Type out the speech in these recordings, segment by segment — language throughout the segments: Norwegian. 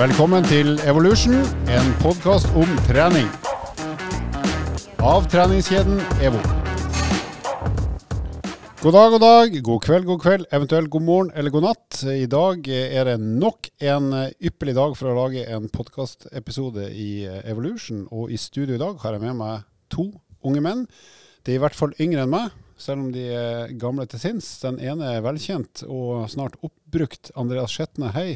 Velkommen til Evolution, en podkast om trening. Av treningskjeden EVO. God dag, god dag, god kveld, god kveld, eventuelt god morgen eller god natt. I dag er det nok en ypperlig dag for å lage en podkastepisode i Evolution. Og i studio i dag har jeg med meg to unge menn. De er i hvert fall yngre enn meg, selv om de er gamle til sinns. Den ene er velkjent og snart oppbrukt. Andreas Skjetne, hei.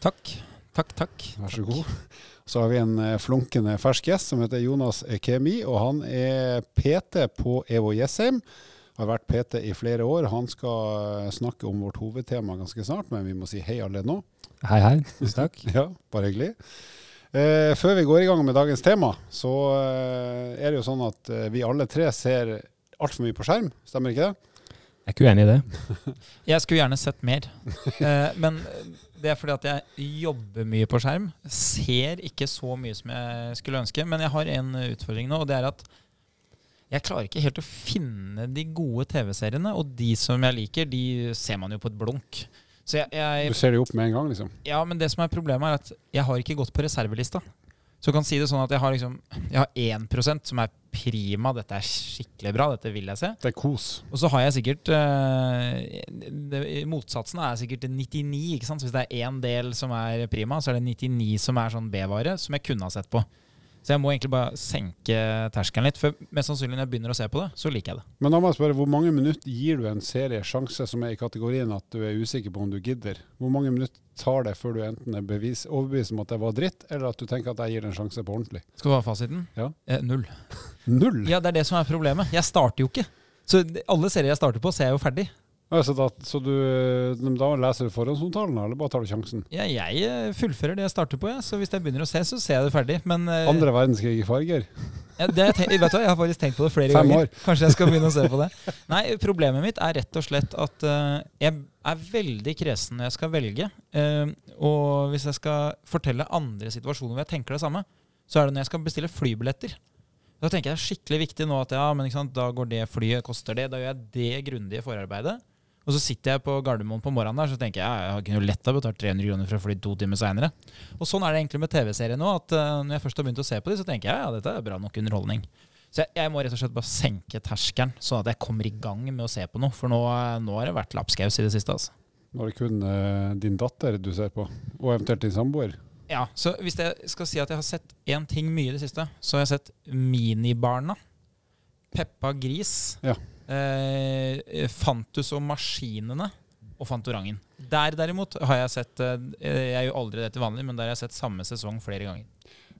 Takk. Takk, takk. Vær så god. Så har vi en eh, flunkende fersk gjest som heter Jonas Kemi, og han er PT på EVO Jessheim. Har vært PT i flere år. Han skal eh, snakke om vårt hovedtema ganske snart, men vi må si hei alle nå. Hei, hei. Tusen takk. Ja, bare hyggelig. Eh, før vi går i gang med dagens tema, så eh, er det jo sånn at eh, vi alle tre ser altfor mye på skjerm, stemmer ikke det? Jeg er ikke uenig i det. Jeg skulle gjerne sett mer. Eh, men det er fordi at jeg jobber mye på skjerm. Ser ikke så mye som jeg skulle ønske. Men jeg har en utfordring nå, og det er at jeg klarer ikke helt å finne de gode TV-seriene. Og de som jeg liker, de ser man jo på et blunk. Så jeg, jeg, du ser de opp med en gang, liksom? Ja, men det som er problemet, er at jeg har ikke gått på reservelista. Så kan si det sånn at jeg har liksom Jeg har 1% som er prima, dette er skikkelig bra, dette vil jeg se. Det er kos. Og så har jeg sikkert eh, Motsatsen er sikkert 99, ikke sant. Så hvis det er én del som er prima, så er det 99 som er sånn B-vare, som jeg kunne ha sett på. Så jeg må egentlig bare senke terskelen litt. For mest sannsynlig når jeg begynner å se på det, så liker jeg det. Men da må jeg spørre, hvor mange minutter gir du en serie sjanse som er i kategorien at du er usikker på om du gidder? Hvor mange minutter tar det før du enten er bevis, overbevist om at det var dritt, eller at du tenker at jeg gir det en sjanse på ordentlig? Skal du ha fasiten? Ja. Eh, null. null? Ja, det er det som er problemet. Jeg starter jo ikke. Så alle serier jeg starter på, ser jeg jo ferdig. Altså da, så du, da leser du forhåndsomtalen, eller bare tar du sjansen? Ja, jeg eh, fullfører det jeg starter på, ja. så hvis jeg begynner å se, så ser jeg det ferdig. Men, uh, Andre verdenskrig i farger? Ja, det, vet du, Jeg har faktisk tenkt på det flere Fem ganger. År. Kanskje jeg skal begynne å se på det. Nei, Problemet mitt er rett og slett at uh, jeg er veldig kresen når jeg skal velge. Uh, og hvis jeg skal fortelle andre situasjoner hvor jeg tenker det samme, så er det når jeg skal bestille flybilletter. Da tenker jeg det er skikkelig viktig nå at ja, men sant, da går det flyet, koster det. Da gjør jeg det grundige forarbeidet. Og så sitter jeg på Gardermoen på morgenen der, så tenker jeg jeg kunne lett ha betalt 300 kroner for å fly to timer seinere. Og sånn er det egentlig med TV-serier nå. at uh, Når jeg først har begynt å se på dem, så tenker jeg ja, dette er bra nok underholdning. Så jeg, jeg, må rett og slett bare senke terskelen, sånn at jeg kommer i gang med å se på noe. For nå, nå har det vært lapskaus i det siste. altså. Nå er det kun uh, din datter du ser på, og eventuelt din samboer. Ja, så hvis jeg skal si at jeg har sett én ting mye i det siste, så har jeg sett Minibarna. Peppa Gris. Ja. Eh, Fantus og Maskinene og Fantorangen. Der derimot har jeg sett eh, Jeg gjør aldri det til vanlig, men der har jeg sett samme sesong flere ganger.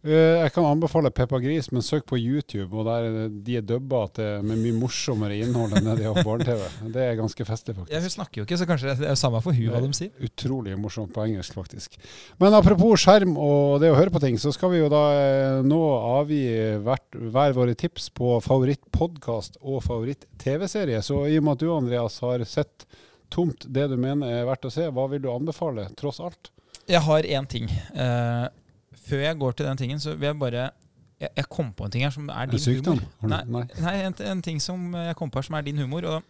Eh, jeg kan anbefale Peppa Gris, men søk på YouTube. og der De er dubba med mye morsommere innhold enn det de har på barne-TV. Det er ganske festlig, faktisk. Ja, Hun snakker jo ikke, så kanskje det er samme for hun hva de sier. Utrolig morsomt på engelsk, faktisk. Men apropos skjerm og det å høre på ting, så skal vi jo da eh, nå avgi hvert, hver våre tips på favorittpodkast og favoritt-TV-serie. Så i og med at du, Andreas, har sett tomt det du mener er verdt å se, hva vil du anbefale, tross alt? Jeg har én ting. Uh, før jeg går til den tingen, så vil jeg bare Jeg, jeg kom på en ting her som er din sykdom? humor. Nei, nei. nei en, en, ting som jeg kom på her som er din humor. Og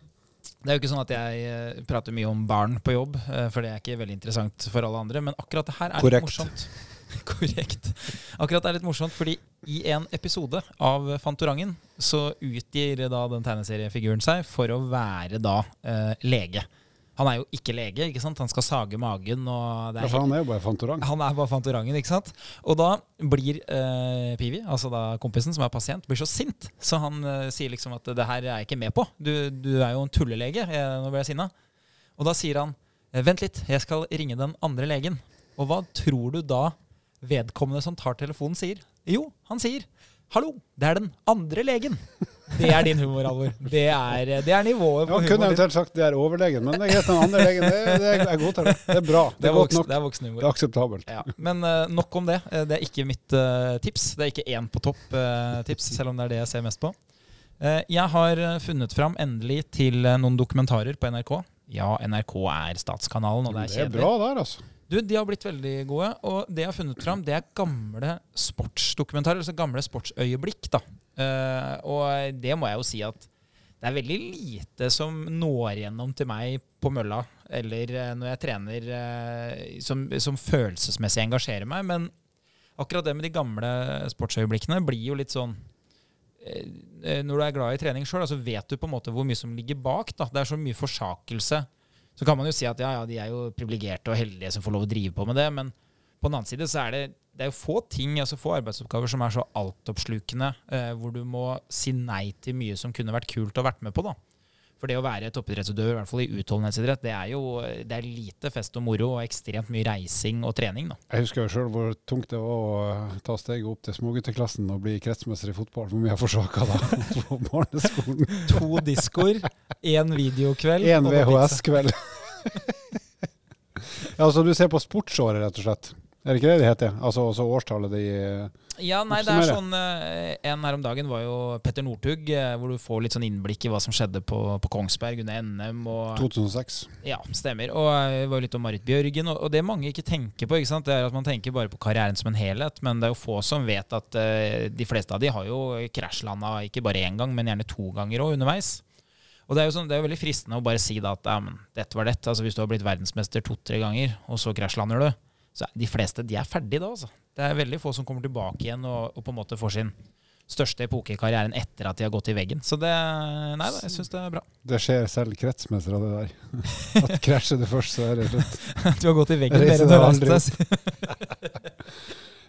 det er jo ikke sånn at jeg eh, prater mye om barn på jobb, eh, for det er ikke veldig interessant for alle andre. Men akkurat det her er Korrekt. litt morsomt. Korrekt. Akkurat det er litt morsomt, fordi i en episode av Fantorangen så utgir da den tegneseriefiguren seg for å være da eh, lege. Han er jo ikke lege, ikke sant? han skal sage magen. ja, for han er jo bare Fantorang. Han er bare Fantorangen, ikke sant? Og da blir eh, Pivi, altså da kompisen som er pasient, blir så sint. Så han eh, sier liksom at 'det her er jeg ikke med på'. Du, du er jo en tullelege. Jeg, nå blir jeg sinna. Og da sier han 'vent litt, jeg skal ringe den andre legen'. Og hva tror du da vedkommende som tar telefonen, sier? Jo, han sier 'hallo, det er den andre legen'. Det er din humor, Alvor. Det er, det er nivået på humor. Ja, kunne eventuelt sagt det er overlegen, men det er greit. Den andre legen, det, det er godt. Det er bra. Det er, det er, voksen, det er voksen humor. Det er akseptabelt. Ja. Men uh, nok om det. Eh, det er ikke mitt uh, tips. Det er ikke én på topp-tips, uh, selv om det er det jeg ser mest på. jeg har funnet fram endelig til noen dokumentarer på NRK. Ja, NRK er statskanalen, og det er kjedelig. Det er bra der, altså. Du, De har blitt veldig gode. Og det jeg har funnet fram, det er gamle sportsdokumentarer. Altså gamle sportsøyeblikk. da. Uh, og det må jeg jo si at det er veldig lite som når gjennom til meg på mølla, eller eh, når jeg trener uh, som, som følelsesmessig engasjerer meg. Men akkurat det med de gamle sportsøyeblikkene blir jo litt sånn eh, Når du er glad i trening sjøl, så vet du på en måte hvor mye som ligger bak. Da. Det er så mye forsakelse. Så kan man jo si at ja, ja, de er jo privilegerte og heldige som får lov å drive på med det, men på den annen side så er det, det er jo få ting, altså få arbeidsoppgaver som er så altoppslukende, eh, hvor du må si nei til mye som kunne vært kult å vært med på. da. For det å være toppidrettsutøver, i hvert fall i utholdenhetsidrett, det er jo det er lite fest og moro og ekstremt mye reising og trening. da. Jeg husker jo sjøl hvor tungt det var å eh, ta steget opp til smågutteklassen og bli kretsmester i fotball. Hvor mye jeg forsaka da på barneskolen. To diskoer, én videokveld Én. VHS-kveld. ja, så du ser på sportsåret, rett og slett. Er det ikke det det heter? Altså, også årstallet de Ja, nei, det er sånn eh, En her om dagen var jo Petter Northug, eh, hvor du får litt sånn innblikk i hva som skjedde på, på Kongsberg under NM. og 2006. Ja, stemmer. Og eh, det var jo litt om Marit Bjørgen. Og, og det mange ikke tenker på, ikke sant? det er at man tenker bare på karrieren som en helhet. Men det er jo få som vet at uh, de fleste av de har jo krasjlanda ikke bare én gang, men gjerne to ganger òg underveis. Og det er sånn, det er jo veldig fristende å bare si da at ja, men dette var dette. Altså Hvis du har blitt verdensmester to-tre ganger, og så krasjlander du, så de fleste de er ferdige da. altså. Det er veldig få som kommer tilbake igjen og, og på en måte får sin største epoke i karrieren etter at de har gått i veggen. Så det Nei jeg syns det er bra. Det skjer selv kretsmester av det der. At krasjer det først, så er det slutt. Du har gått i veggen Reiser mer enn du har reist.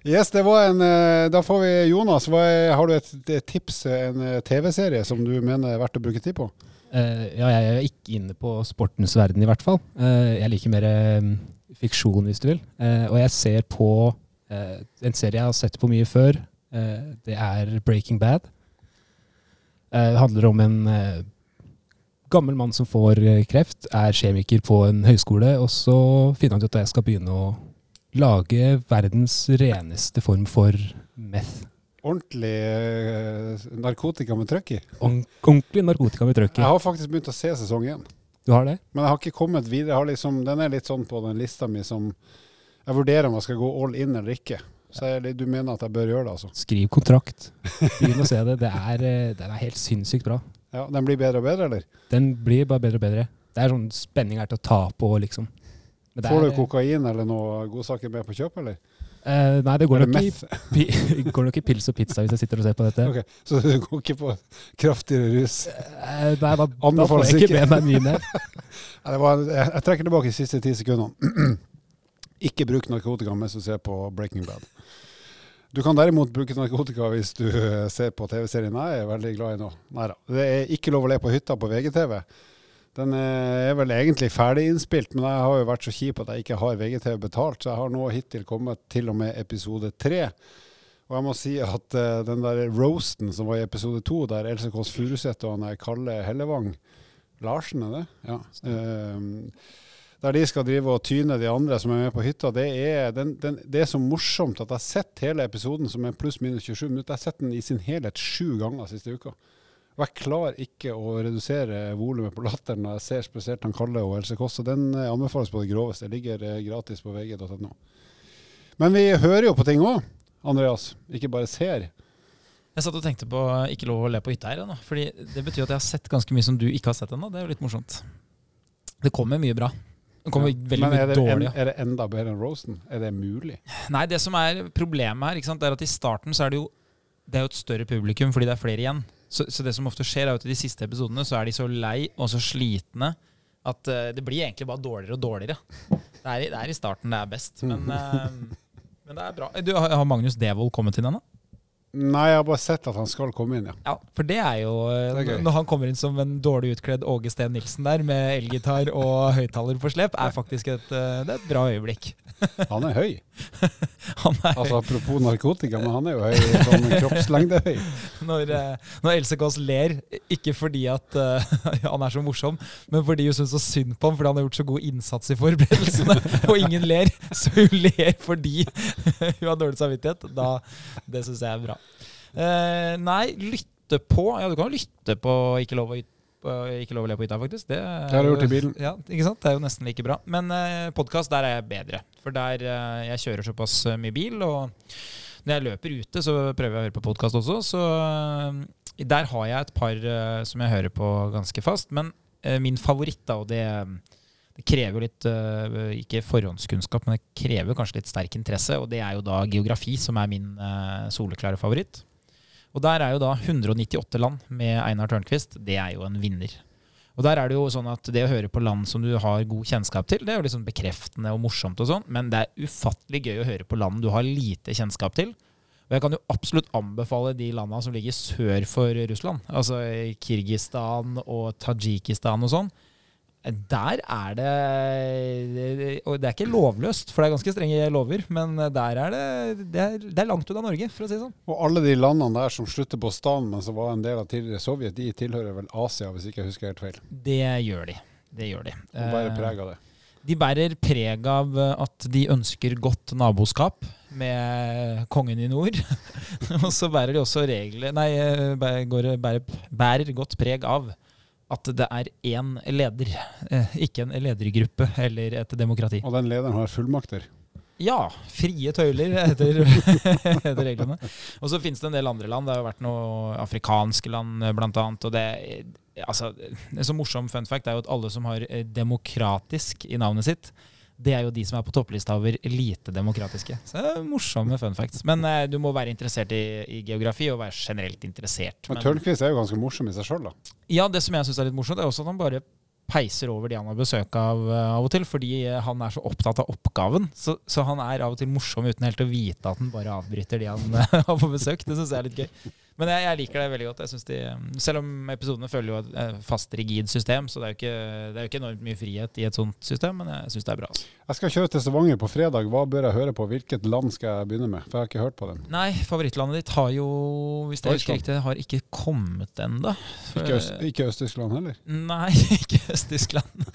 Yes, det var en eh, Da får vi Jonas. Hva er, har du et, et tips, en eh, TV-serie som du mener er verdt å bruke tid på? Uh, ja, jeg er ikke inne på sportens verden, i hvert fall. Uh, jeg liker mer eh, fiksjon, hvis du vil. Eh, og jeg ser på eh, en serie jeg har sett på mye før. Eh, det er Breaking Bad. Eh, det handler om en eh, gammel mann som får kreft, er kjemiker på en høyskole, og så finner han ut at jeg skal begynne å lage verdens reneste form for meth. Ordentlig narkotika med trøkk i. Ordentlig narkotika med trøkk Jeg har faktisk begynt å se sesong én. Du har det? Men jeg har ikke kommet videre. Liksom, den er litt sånn på den lista mi som Jeg vurderer om jeg skal gå all in eller ikke. Så jeg, du mener at jeg bør gjøre det, altså? Skriv kontrakt. Begynn å se det. Det er, eh, den er helt sinnssykt bra. Ja, Den blir bedre og bedre, eller? Den blir bare bedre og bedre. Det er sånn spenning her til å ta på, liksom. Det Får er, du kokain eller noe godsaker med på kjøp, eller? Eh, nei, det går det nok, i, går nok i pils og pizza hvis jeg sitter og ser på dette. Ok, Så du går ikke på kraftigere rus? Uh, nei, da, da får jeg ikke med meg mye mer. Ja, det var, jeg, jeg trekker tilbake de siste ti sekundene. ikke bruk narkotika mens du ser på Breaking Bad. Du kan derimot bruke narkotika hvis du eh, ser på TV-serien jeg er veldig glad i nå. Neida. Det er ikke lov å le på hytta på VGTV. Den er vel egentlig ferdig innspilt, men jeg har jo vært så kjip at jeg ikke har VGTV betalt, så jeg har nå hittil kommet til og med episode tre. Og jeg må si at uh, den der roasten som var i episode to, der Else Kåss Furuseth og han der Kalle Hellevang Larsen, er det? Ja. Uh, der de skal drive og tyne de andre som er med på hytta. Det er, den, den, det er så morsomt at jeg har sett hele episoden, som er pluss minus 27 minutter. Jeg har sett den i sin helhet sju ganger siste uka. Og jeg klarer ikke å redusere volumet på latteren når jeg ser spesielt han Kalle og Else Kåss. Og den eh, anbefales på det groveste. Det ligger eh, gratis på vg.no. Men vi hører jo på ting òg, Andreas. Ikke bare ser. Jeg satt og tenkte på ikke lov å le på hytta her. ennå. Fordi det betyr at jeg har sett ganske mye som du ikke har sett ennå. Det er jo litt morsomt. Det kommer mye bra. Det kommer Ja. veldig mye dårlig. Men er det enda bedre enn Rosen? Er det mulig? Nei, det som er problemet her, ikke sant, er at i starten så er det jo det er jo et større publikum fordi det er flere igjen. Så, så det som ofte skjer, er at i de siste episodene så er de så lei og så slitne at uh, det blir egentlig bare dårligere og dårligere. Det er, det er i starten det er best, men, uh, men det er bra. Du, har, Magnus Devold kommet den, da? Nei, jeg har bare sett at han skal komme inn, ja. Ja, for det er jo eh, Det er. Når han kommer inn som en dårlig utkledd Åge Steen Nilsen der med elgitar og høyttaler på slep, er faktisk et, det er et bra øyeblikk. Han er høy. Han er Altså Apropos narkotika, men han er jo høy, sånn kroppslengdehøy. Når, eh, når Else Kåss ler, ikke fordi at uh, han er så morsom, men fordi hun syns så synd på ham fordi han har gjort så god innsats i forberedelsene, og ingen ler. Så hun ler fordi hun har dårlig samvittighet. Da, det syns jeg er bra. Uh, nei, lytte på Ja, du kan jo lytte på Ikke lov å, yt- på ikke lov å le på hytta, faktisk. Det, Det har du jo- gjort i bilen. Ja, ikke sant? Det er jo nesten like bra. Men eh, podkast, der er jeg bedre. For der eh, jeg kjører såpass eh, mye bil, og når jeg løper ute, så prøver jeg å høre på podkast også. Så, der har jeg et par eh, som jeg hører på ganske fast. Men eh, min favoritt, da, og det, det krever jo litt eh, Ikke forhåndskunnskap, men det krever kanskje litt sterk interesse. Og det er jo da geografi, som er min eh, soleklare favoritt. Og der er jo da 198 land med Einar Tørnquist. Det er jo en vinner. Og der er det jo sånn at det å høre på land som du har god kjennskap til, det er jo liksom bekreftende og morsomt og sånn, men det er ufattelig gøy å høre på land du har lite kjennskap til. Og jeg kan jo absolutt anbefale de landene som ligger sør for Russland, altså Kirgistan og Tadsjikistan og sånn. Der er det Og det er ikke lovløst, for det er ganske strenge lover, men der er det Det er, det er langt unna Norge, for å si det sånn. Og alle de landene der som slutter på stan, men som var en del av tidligere Sovjet, de tilhører vel Asia, hvis ikke jeg husker helt feil. Det gjør de. Det gjør de. Og bærer Eh, preg av det. De bærer preg av at de ønsker godt naboskap med kongen i nord. og så bærer de også regler Nei, bærer, bærer, bærer godt preg av at det er én leder, eh, ikke en ledergruppe eller et demokrati. Og den lederen har fullmakter. Ja, frie tøyler etter, etter reglene. Og så finnes det en del andre land. Det har jo vært noen afrikanske land eh, blant annet. Og det, altså, det er så morsom fun fact er jo at alle som har eh, demokratisk i navnet sitt, det er jo de som er på topplista over lite demokratiske. Så det er morsomme fun facts. Men eh, du må være interessert i, i geografi og være generelt interessert. Men Men- Tørnquist er jo ganske morsom i seg sjøl, da. Ja, det som jeg syns er litt morsomt, er også at han bare peiser over de han har besøk av eh, av og til, fordi eh, han er så opptatt av oppgaven. Så, så han er av og til morsom uten helt å vite at han bare avbryter de han har på besøk. Det syns jeg er litt gøy. Men jeg, jeg liker det veldig godt. Jeg de, eh, selv om episodene følger jo et eh, fast, rigid system, så det er jo ikke, det er jo ikke enormt mye frihet i et sånt system, men jeg syns det er bra. Altså. Jeg skal kjøre til Stavanger på fredag. Hva bør jeg høre på? Hvilket land skal jeg begynne med? For jeg har ikke hørt på dem. Nei, favorittlandet ditt har jo, hvis det husker ikke riktig, har ikke kommet ennå. Ikke, Øst, ikke Øst-Tyskland heller. Nei, ikke Øst-Tyskland.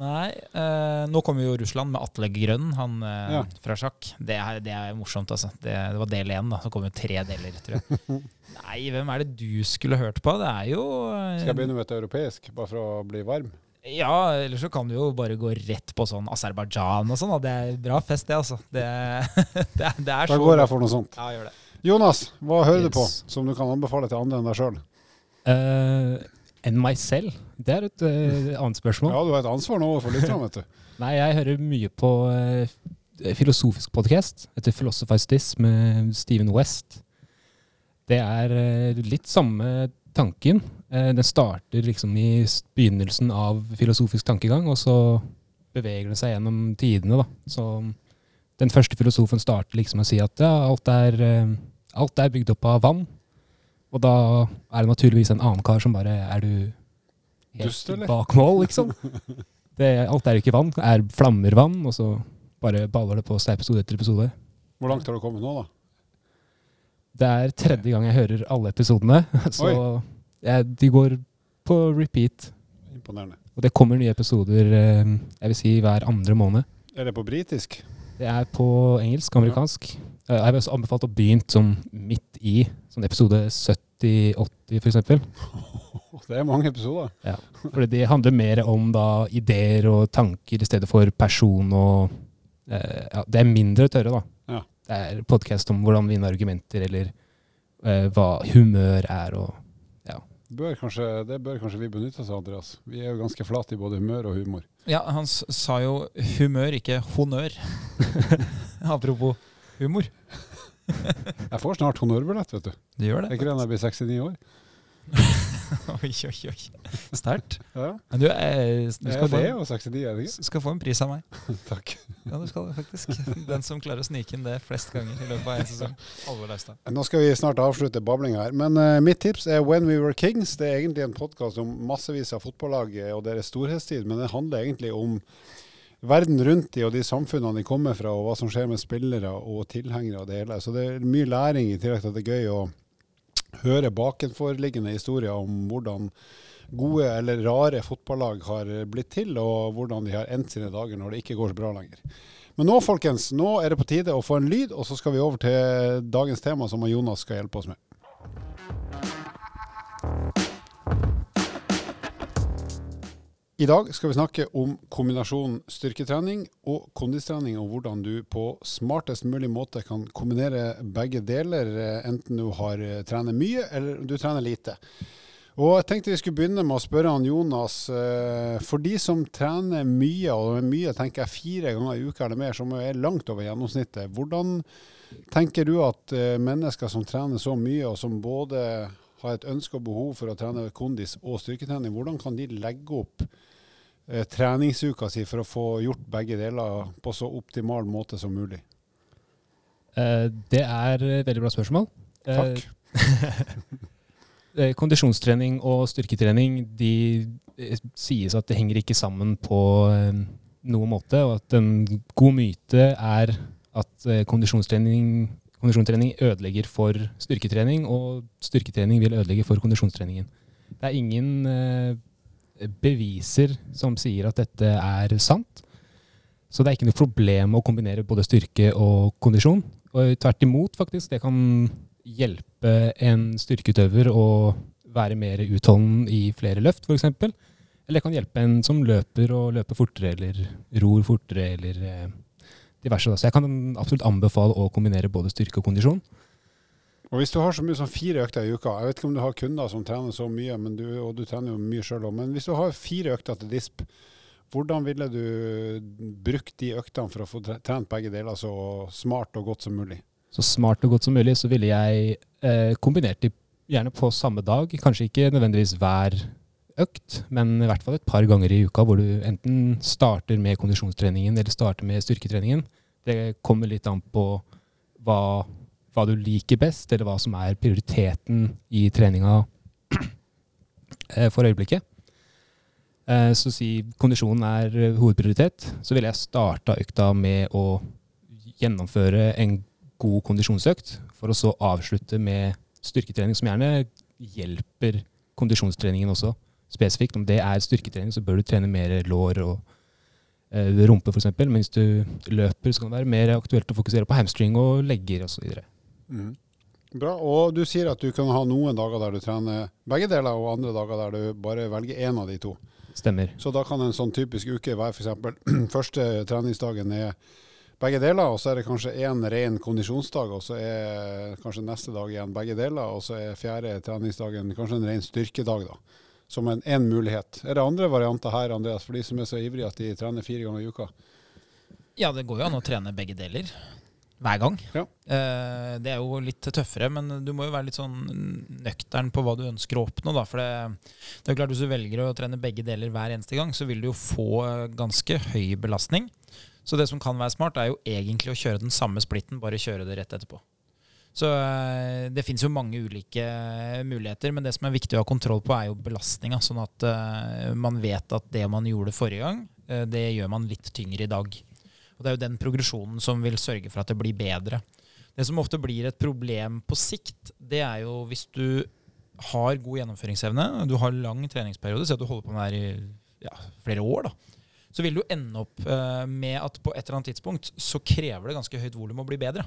Nei. Eh, nå kommer jo Russland med Atle Grønn, han eh, Ja. fra sjakk. Det er, det er morsomt, altså. Det, det var del én, da. Så kommer jo tre deler, tror jeg. Nei, hvem er det du skulle hørt på? Det er jo eh, Skal jeg begynne med et europeisk, bare for å bli varm? Ja, eller så kan du jo bare gå rett på sånn Aserbajdsjan og sånn. Det er bra fest, det, altså. Det, det, er- er Da så går jeg for noe sånt. Ja. Jonas, hva hører du på som du kan anbefale til andre enn deg sjøl? Uh, enn meg selv? Det er et uh, annet spørsmål. Ja, du har et ansvar nå overfor lytterne, vet du. Nei, jeg hører mye på uh, filosofisk podcast etter Philosophize This med Steven West. Det er uh, litt samme tanken. Den starter liksom i begynnelsen av filosofisk tankegang, og så beveger den seg gjennom tidene. da. Så den første filosofen starter liksom å si at ja, alt er, alt er bygd opp av vann. Og da er det naturligvis en annen kar som bare Er du helt Dust, bak mål, liksom? Det, alt er ikke vann. Det Er flammer vann, og så bare baller det på seg episode etter episode. Hvor langt har du kommet nå, da? Det er tredje gang jeg hører alle episodene, så jeg, de går på repeat. Imponerende. Og det kommer nye episoder eh, jeg vil si hver andre måned. Er det på britisk? Det er på engelsk, amerikansk. Eh, Jeg har også anbefalt å begynne som midt i, sånn episode 70-80 f.eks. Det er mange episoder. For det handler mer om da ideer og tanker i stedet for person og eh, ja, Det er mindre tørre, da. Ja. Det er podkast om hvordan vinne argumenter, eller eh, hva humør er og Bør kanskje, det bør kanskje vi benytte oss av, Andreas. Vi er jo ganske flate i både humør og humor. Ja, han sa jo humør, ikke honnør. Apropos humor. Jeg får snart honnørbillett, vet du. Du gjør Er det. ikke det når jeg blir 69 år? oi, oi, oi. Sterkt. Ja, Men du, eh, du det skal, er få, det jo 69, er det ikke? skal få en pris av meg. Takk. Ja, du skal det faktisk. Den som klarer å snike inn det flest ganger i løpet av en sesong. Halvor Laustad. Nå skal vi snart avslutte bablinga her, men uh, mitt tips er When We Were Kings. Det er egentlig en podkast om massevis av fotballag eh, og deres storhetstid, men det handler egentlig om verden rundt de og de samfunnene de kommer fra, og hva som skjer med spillere og tilhengere og det hele. Så det er mye læring i tillegg til at det er gøy å høre bakenforliggende historier om hvordan gode eller rare fotballag har blitt til, og hvordan de har endt sine dager når det ikke går så bra lenger. Men nå, folkens, nå er det på tide å få en lyd, og så skal vi over til dagens tema, som Jonas skal hjelpe oss med. I dag skal vi snakke om kombinasjonen styrketrening og kondistrening, og hvordan du på smartest mulig måte kan kombinere begge deler, eh, enten du har eh, trener mye eller du trener lite. Og jeg tenkte vi skulle begynne med å spørre han Jonas. eh, For de som trener mye, og mye tenker jeg fire ganger i uka eller mer, som er langt over gjennomsnittet, hvordan tenker du at mennesker som trener så mye, og som både har et ønske og behov for å trene kondis og styrketrening, hvordan kan de legge opp eh, treningsuka si for å få gjort begge deler på så optimal måte som mulig? Eh, det er et veldig bra spørsmål. Eh, Takk. Kondisjonstrening og styrketrening de sies at det henger ikke sammen på noen måte, og at en god myte er at kondisjonstrening, kondisjonstrening ødelegger for styrketrening, og styrketrening vil ødelegge for kondisjonstreningen. Det er ingen beviser som sier at dette er sant. Så det er ikke noe problem å kombinere både styrke og kondisjon. Og tvert imot, faktisk. Det kan hjelpe en styrkeutøver å være mer utholden i flere løft, f.eks. Eller det kan hjelpe en som løper og løper fortere, eller ror fortere, eller eh, diverse. Så jeg kan absolutt anbefale å kombinere både styrke og kondisjon. Og hvis du har så mye som fire økter i uka, jeg vet ikke om du har kunder som trener så mye, du, og du trener jo mye sjøl òg, men hvis du har fire økter til disp, hvordan ville du brukt de øktene for å få tre- trent begge deler så smart og godt som mulig? Så smart og godt som mulig så ville jeg eh, kombinert de gjerne på samme dag. Kanskje ikke nødvendigvis hver økt, men i hvert fall et par ganger i uka hvor du enten starter med kondisjonstreningen eller starter med styrketreningen. Det kommer litt an på hva, hva du liker best, eller hva som er prioriteten i treninga eh, for øyeblikket. Eh, Så si kondisjonen er eh, hovedprioritet, så ville jeg starta økta med å gjennomføre en god kondisjonsøkt, for å så avslutte med styrketrening, som gjerne hjelper kondisjonstreningen også, spesifikt. Om det er styrketrening, så bør du trene mer lår og eh, rumpe, f.eks. Men hvis du løper, så kan det være mer aktuelt å fokusere på hamstring og legger osv. Mhm. Bra. Og du sier at du kan ha noen dager der du trener begge deler, og andre dager der du bare velger én av de to. Stemmer. Så da kan en sånn typisk uke være f.eks. første treningsdagen er begge deler, og så er det kanskje én ren kondisjonsdag, og så er kanskje neste dag igjen begge deler, og så er fjerde treningsdagen kanskje en ren styrkedag, da. Som en, en mulighet. Er det andre varianter her, Andreas, for de som er så ivrige at de trener fire ganger i uka? Ja, det går jo an å trene begge deler. Hver gang. Ja. Eh, det er jo litt tøffere, men du må jo være litt sånn nøktern på hva du ønsker å oppnå. Da. For det, det er klart Hvis du velger å trene begge deler hver eneste gang, så vil du jo få eh, ganske høy belastning. Så det som kan være smart, er jo egentlig å kjøre den samme splitten, bare kjøre det rett etterpå. Så eh, det finnes jo mange ulike muligheter, men det som er viktig å ha kontroll på, er jo belastninga. Sånn at man vet at det man gjorde forrige gang, det gjør man litt tyngre i dag. Og det er jo den progresjonen som vil sørge for at det blir bedre. Det som ofte blir et problem på sikt, det er jo hvis du har god gjennomføringsevne, du har lang treningsperiode, si at du holder på med det her i ja, flere år, da så vil du ende opp eh, med at på et eller annet tidspunkt så krever det ganske høyt volum å bli bedre.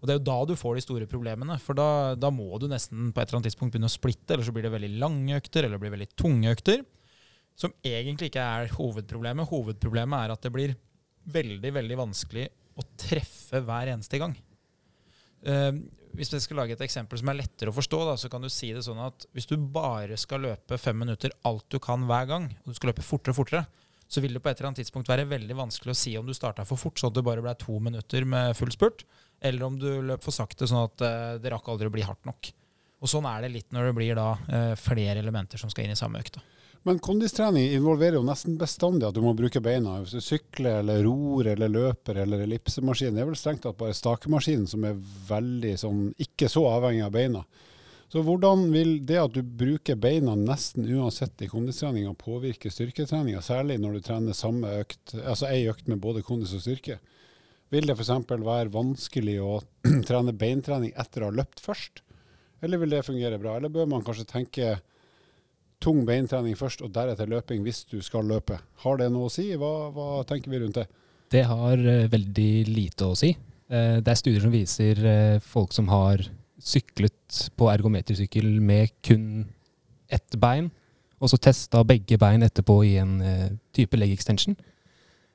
Og Det er jo da du får de store problemene. For da, da må du nesten på et eller annet tidspunkt begynne å splitte, eller så blir det veldig lange økter, eller det blir veldig tunge økter. Som egentlig ikke er hovedproblemet. Hovedproblemet er at det blir veldig, veldig vanskelig å treffe hver eneste gang. Eh, hvis jeg skal lage et eksempel som er lettere å forstå, da, så kan du si det sånn at hvis du bare skal løpe fem minutter alt du kan hver gang, og du skal løpe fortere og fortere, så vil det på et eller annet tidspunkt være veldig vanskelig å si om du starta for fort, sånn at det bare ble to minutter med full spurt, eller om du løp for sakte, sånn at eh, det rakk aldri å bli hardt nok. Og Sånn er det litt når det blir da eh, flere elementer som skal inn i samme økt. da. Men kondistrening involverer jo nesten bestandig at du må bruke beina. Hvis du sykler eller ror eller løper eller ellipsemaskin, det er vel strengt tatt bare stakemaskinen som er veldig sånn ikke så avhengig av beina. Så hvordan vil det at du bruker beina nesten uansett i kondistreninga påvirke styrketreninga, særlig når du trener samme økt, altså ei økt med både kondis og styrke? Vil det f.eks. være vanskelig å trene beintrening etter å ha løpt først? Eller vil det fungere bra? Eller bør man kanskje tenke tung beintrening først, og deretter løping hvis du skal løpe? Har det noe å si? Hva, hva tenker vi rundt det? Det har uh, veldig lite å si. Uh, det er studier som viser uh, folk som har syklet på ergometersykkel med kun ett bein, og så testa begge bein etterpå i en type leg extension.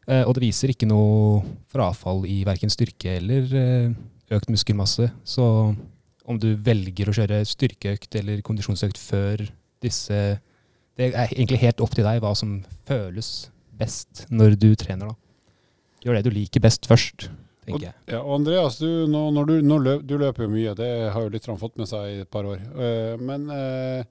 Og det viser ikke noe frafall i verken styrke eller økt muskelmasse. Så om du velger å kjøre styrkeøkt eller kondisjonsøkt før disse Det er egentlig helt opp til deg hva som føles best når du trener. da. Gjør det du liker best først, Og, tenker jeg. ja, og Andreas, du, nå, når du, nå løp, du løper jo mye, det har jo lytterne fått med seg i et par år. Eh, men eh,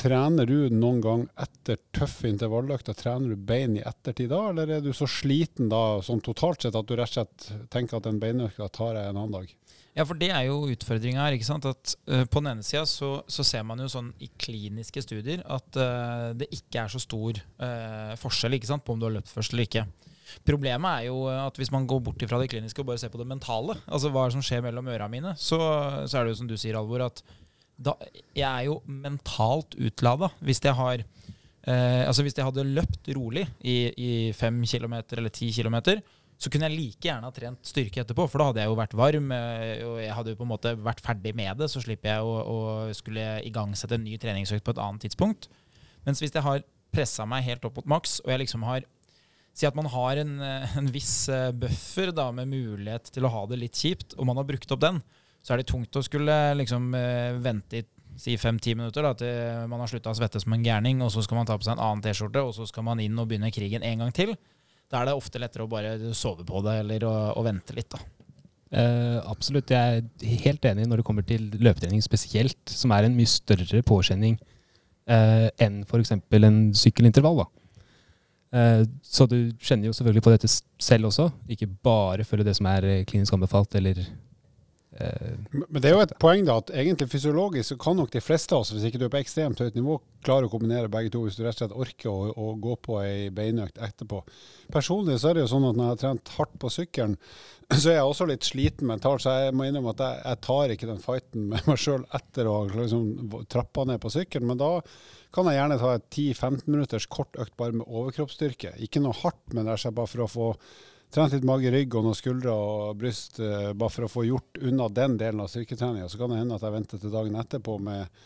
trener du noen gang etter tøffe intervalløkter, trener du bein i ettertid da, eller er du så sliten da, sånn totalt sett, at du rett og slett tenker at den beinøkta tar jeg en annen dag? Ja, for det er jo utfordringa her. ikke sant? At uh, På den ene sida så, så ser man jo sånn i kliniske studier at uh, det ikke er så stor uh, forskjell ikke sant, på om du har løpt først eller ikke. Problemet er jo at hvis man går bort fra det kliniske og bare ser på det mentale, altså hva som skjer mellom øra mine, så, så er det jo som du sier, Alvor, at da, jeg er jo mentalt utlada hvis jeg har altså hvis jeg hadde løpt rolig i, i fem kilometer eller ti kilometer, så kunne jeg like gjerne ha trent styrke etterpå, for da hadde jeg jo vært varm, eh, og jeg hadde jo på en måte vært ferdig med det, så slipper jeg å, å skulle igangsette en ny treningsøkt på et annet tidspunkt. Mens hvis jeg har pressa meg helt opp mot maks, og jeg liksom har Si at man har en, eh, en viss eh, buffer da, med mulighet til å ha det litt kjipt, og man har brukt opp den, så er det tungt å skulle liksom vente i si fem-ti minutter da, til man har slutta å svette som en gærning, og så skal man ta på seg en annen T-skjorte, og så skal man inn og begynne krigen en gang til. Da er det ofte lettere å bare sove på det, eller å, å vente litt, da. Uh, absolutt. Jeg er helt enig når det kommer til løpetrening spesielt, som er en mye større påkjenning uh, enn f.eks. en sykkelintervall. Eh, så du kjenner jo selvfølgelig på dette selv også, ikke bare følge det som er klinisk anbefalt eller Men det er jo et poeng da, at egentlig fysiologisk så kan nok de fleste av oss, hvis ikke du er på ekstremt høyt nivå, klare å kombinere begge to hvis du rett og slett orker å, å gå på ei beinøkt etterpå. Personlig så er det jo sånn at når jeg har trent hardt på sykkelen, så er jeg også litt sliten mentalt, så jeg må innrømme at jeg, jeg tar ikke den fighten med meg sjøl etter å ha liksom trappa ned på sykkelen. Men da kan jeg gjerne ta et 10-15 minutters kort økt bare med overkroppsstyrke. Ikke noe hardt, men og slett bare for å få trent litt mage, rygg og noen skuldre og bryst, eh, bare for å få gjort unna den delen av styrketreninga. Så kan det hende at jeg venter til dagen etterpå med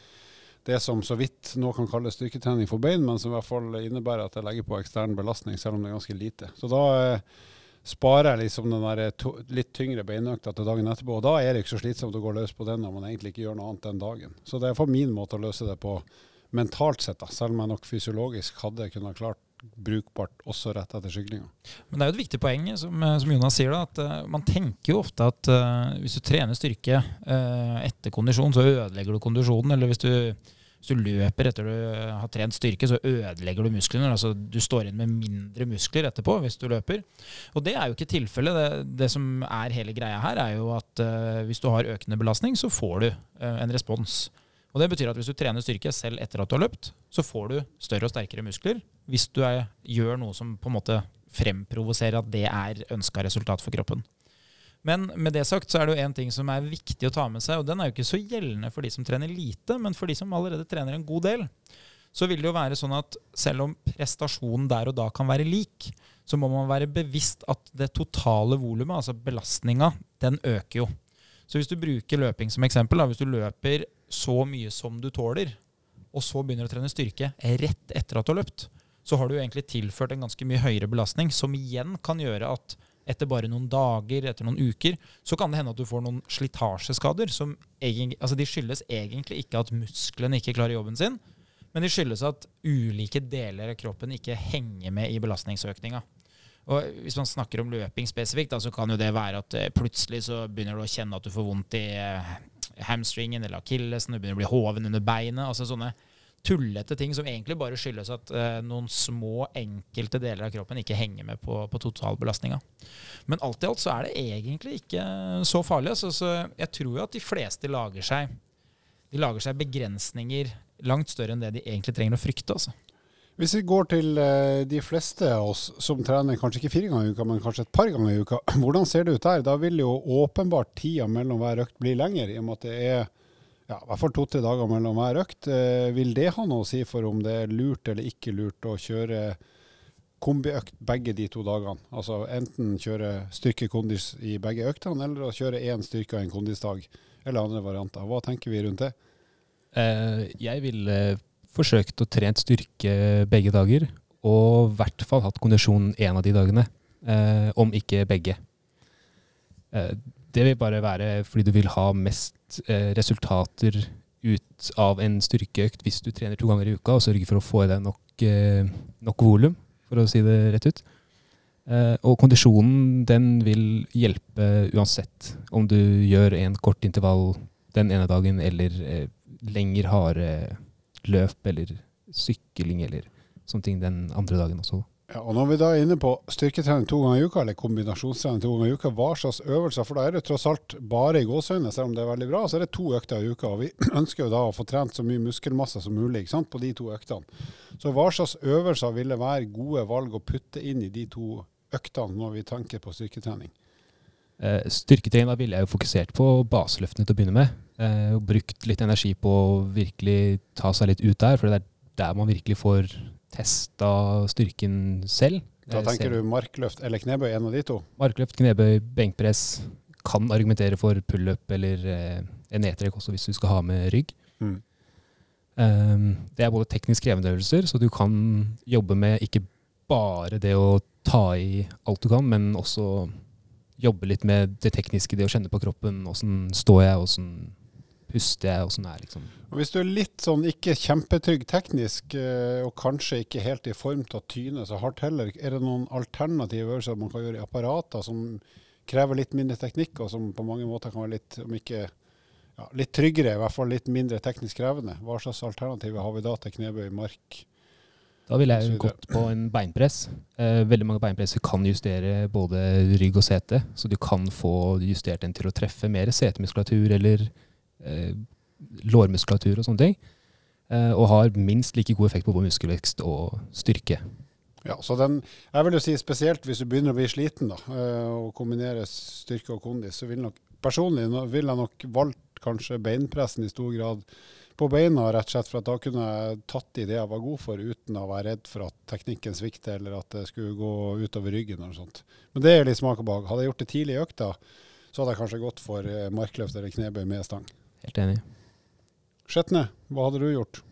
det som så vidt nå kan kalles styrketrening for bein, men som i hvert fall innebærer at jeg legger på ekstern belastning, selv om det er ganske lite. Så da eh, sparer jeg liksom den der to, litt tyngre beinøkta til dagen etterpå. Og da er det ikke så slitsomt å gå løs på den når man egentlig ikke gjør noe annet den dagen. Så det er for min måte å løse det på mentalt sett, da, selv om jeg nok fysiologisk hadde kunnet klart brukbart også rett etter syklinga. Men det er jo et viktig poeng, som, eh, som Jonas sier, da, at uh, man tenker jo ofte at uh, hvis du trener styrke uh, etter kondisjon, så ødelegger du kondisjonen. Eller hvis du, hvis du løper etter du har trent styrke, så ødelegger du musklene. Altså du står inn med mindre muskler etterpå hvis du løper. Og det er jo ikke tilfellet. Det, det som er hele greia her, er jo at hvis du har økende belastning, så får du en respons. Og det betyr at hvis du trener styrke selv etter at du har løpt, så får du større og sterkere muskler hvis du er, gjør noe som på en måte fremprovoserer at det er ønska resultat for kroppen. Men med det sagt så er det jo en ting som er viktig å ta med seg, og den er jo ikke så gjeldende for de som trener lite, men for de som allerede trener en god del. Så vil det jo være sånn at selv om prestasjonen der og da kan være lik, så må man være bevisst at det totale volumet, altså belastninga, den øker jo. Så hvis du bruker løping som eksempel, da, hvis du løper så mye som du tåler, og så begynner å trene styrke rett etter at du har løpt, så har du egentlig tilført en ganske mye høyere belastning, som igjen kan gjøre at etter bare noen dager, etter noen uker, så kan det hende at du får noen slitasjeskader. som egentlig, altså De skyldes egentlig ikke at musklene ikke klarer jobben sin, men de skyldes at ulike deler av kroppen ikke henger med i belastningsøkninga. Og Hvis man snakker om løping spesifikt, da, så kan jo det være at eh, plutselig så begynner du å kjenne at du får vondt i eh, hamstringen eller akillesen, du begynner å bli hoven under beinet. altså sånne tullete ting som egentlig bare skyldes at eh, noen små, enkelte deler av kroppen ikke henger med på, på totalbelastninga. Men alt i alt så er det egentlig ikke så farlig. Altså, så jeg tror jo at de fleste lager seg de lager seg begrensninger langt større enn det de egentlig trenger å frykte. altså. Hvis vi går til eh, de fleste av oss som trener kanskje ikke fire ganger i uka, men kanskje et par ganger i uka, hvordan ser det ut der? Da vil jo åpenbart tida mellom hver økt bli lenger, i og med at det er ja, i hvert fall to-tre dager mellom hver økt. Eh, vil det ha noe å si for om det er lurt eller ikke lurt å kjøre kombiøkt begge de to dagene? Altså enten kjøre styrke-kondis i begge øktene, eller å kjøre én styrke og en kondisdag, eller andre varianter. Hva tenker vi rundt det? Eh, jeg ville forsøkt å trent styrke begge dager, og i hvert fall hatt kondisjon en av de dagene, eh, om ikke begge. Eh, det vil bare være fordi du vil ha mest eh, resultater ut av en styrkeøkt hvis du trener to ganger i uka, og sørger for å få i deg nok, eh, nok volum, for å si det rett ut. Eh, og kondisjonen den vil hjelpe uansett om du gjør en kort intervall den ene dagen, eller eh, lenger harde løp, eller sykling, eller sånne ting den andre dagen også. Ja, og Når vi da er inne på styrketrening to ganger i uka, eller kombinasjonstrening to ganger i uka, hva slags øvelser? For da er det tross alt bare i gåseøynene, selv om det er veldig bra, så er det to økter i uka. og Vi ønsker jo da å få trent så mye muskelmasse som mulig sant, på de to øktene. Så hva slags øvelser ville være gode valg å putte inn i de to øktene når vi tenker på styrketrening? Eh, styrketrening da ville jeg jo fokusert på baseløftene til å begynne med. Eh, og brukt litt energi på å virkelig ta seg litt ut der, for det er der man virkelig får testa styrken selv. Da Eh, tenker du markløft eller knebøy, en av de to? Markløft, knebøy, benkpress. Kan argumentere for pullup eller en nedtrekk også hvis du skal ha med rygg. Mm. Det er både teknisk krevende øvelser, så du kan jobbe med ikke bare det å ta i alt du kan, men også jobbe litt med det tekniske, det å kjenne på kroppen. Åssen står jeg, åssen puster jeg, åssen er liksom Og Hvis du er litt sånn ikke kjempetrygg teknisk, eh, og kanskje ikke helt i form til å tyne så hardt heller, er det noen alternative øvelser man kan gjøre i apparater som krever litt mindre teknikk, og som på mange måter kan være litt, om ikke ja, litt tryggere, i hvert fall litt mindre teknisk krevende? Hva slags alternativer har vi da til knebøy, mark? Da ville jeg gått på en beinpress. Eh, veldig mange beinpresser kan justere både rygg og sete, så du kan få justert den til å treffe mer setemuskulatur eller eh, lårmuskulatur og sånne ting. Eh, og har minst like god effekt på både muskelvekst og styrke. Ja, så den, jeg vil jo si spesielt hvis du begynner å bli sliten da, og kombinere styrke og kondis, så vil nok personlig vil jeg nok valgt kanskje beinpressen i stor grad på beina, rett og slett for at da kunne jeg tatt i det jeg var god for, uten å være redd for at teknikken svikter, eller at det skulle gå utover ryggen eller sånt. Men det er litt smak og behag. Hadde jeg gjort det tidlig i økta, så hadde jeg kanskje gått for eh, markløft eller knebøy med stang. Helt enig. Skjetne, hva hadde du gjort?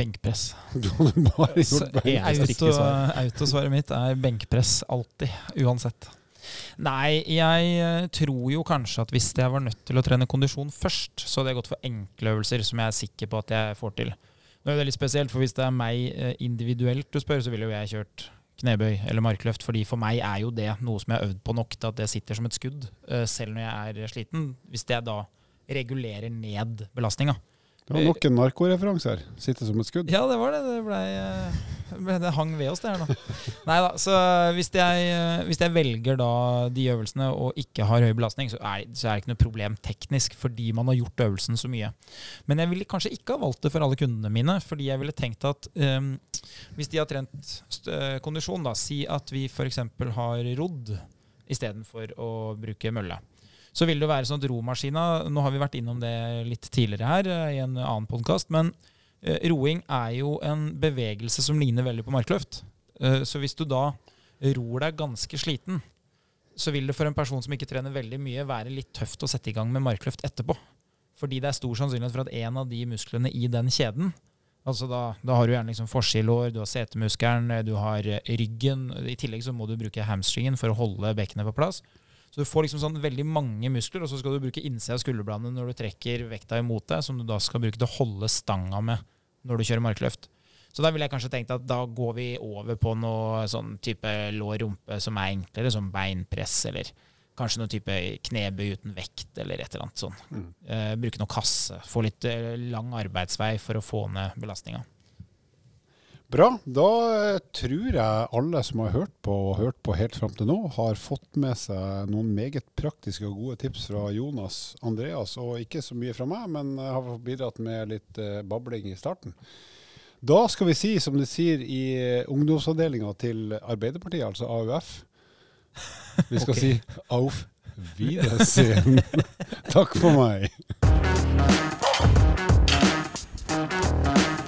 Benkpress. Du hadde bare gjort svar. Autosvaret mitt er benkpress alltid, uansett. Nei, jeg eh, tror jo kanskje at hvis jeg var nødt til å trene kondisjon først, så hadde jeg gått for enkle øvelser som jeg er sikker på at jeg får til. Nå er det litt spesielt, for hvis det er meg eh, individuelt du spør, så ville jo jeg kjørt knebøy eller markløft, fordi for meg er jo det noe som jeg har øvd på nok til at det sitter som et skudd, eh, selv når jeg er sliten. Hvis jeg da regulerer ned belastninga. Det var nok en narkoreferanse her. Sitte som et skudd. Ja, det var det. Det, ble, eh, det hang ved oss, det her nå. Nei da. Så hvis jeg, eh, hvis jeg velger da de øvelsene og ikke har høy belastning, så er, så er det ikke noe problem teknisk, fordi man har gjort øvelsen så mye. Men jeg ville kanskje ikke ha valgt det for alle kundene mine, fordi jeg ville tenkt at um, hvis de har trent eh, kondisjon, da, si at vi f.eks. har rodd istedenfor å bruke mølle. Så vil det være sånn at romaskina Nå har vi vært innom det litt tidligere her eh, i en annen podkast, men eh, roing er jo en bevegelse som ligner veldig på markløft. Eh, så hvis du da ror deg ganske sliten, så vil det for en person som ikke trener veldig mye, være litt tøft å sette i gang med markløft etterpå. Fordi det er stor sannsynlighet for at en av de musklene i den kjeden Altså da, da har du gjerne liksom forsidelår, du har setemuskelen, du har ryggen. I tillegg så må du bruke hamstringen for å holde bekkenet på plass. Så du får liksom sånn veldig mange muskler, og så skal du bruke innsida av skulderbladene når du trekker vekta imot deg, som du da skal bruke til å holde stanga med når du kjører markløft. Så da ville jeg kanskje tenkt at da går vi over på noe sånn type lår-rumpe som er enklere, som beinpress, eller kanskje noe type knebøy uten vekt, eller et eller annet sånn. Mm. Eh, bruke noe kasse. Få litt eh, lang arbeidsvei for å få ned belastninga. Bra. Da eh, tror jeg alle som har hørt på og hørt på helt fram til nå, har fått med seg noen meget praktiske og gode tips fra Jonas Andreas. Og ikke så mye fra meg, men jeg har bidratt med litt eh, babling i starten. Da skal vi si, som de sier i eh, ungdomsavdelinga til Arbeiderpartiet, altså AUF Vi skal okay. si Auf Wiedersehen. Takk for meg.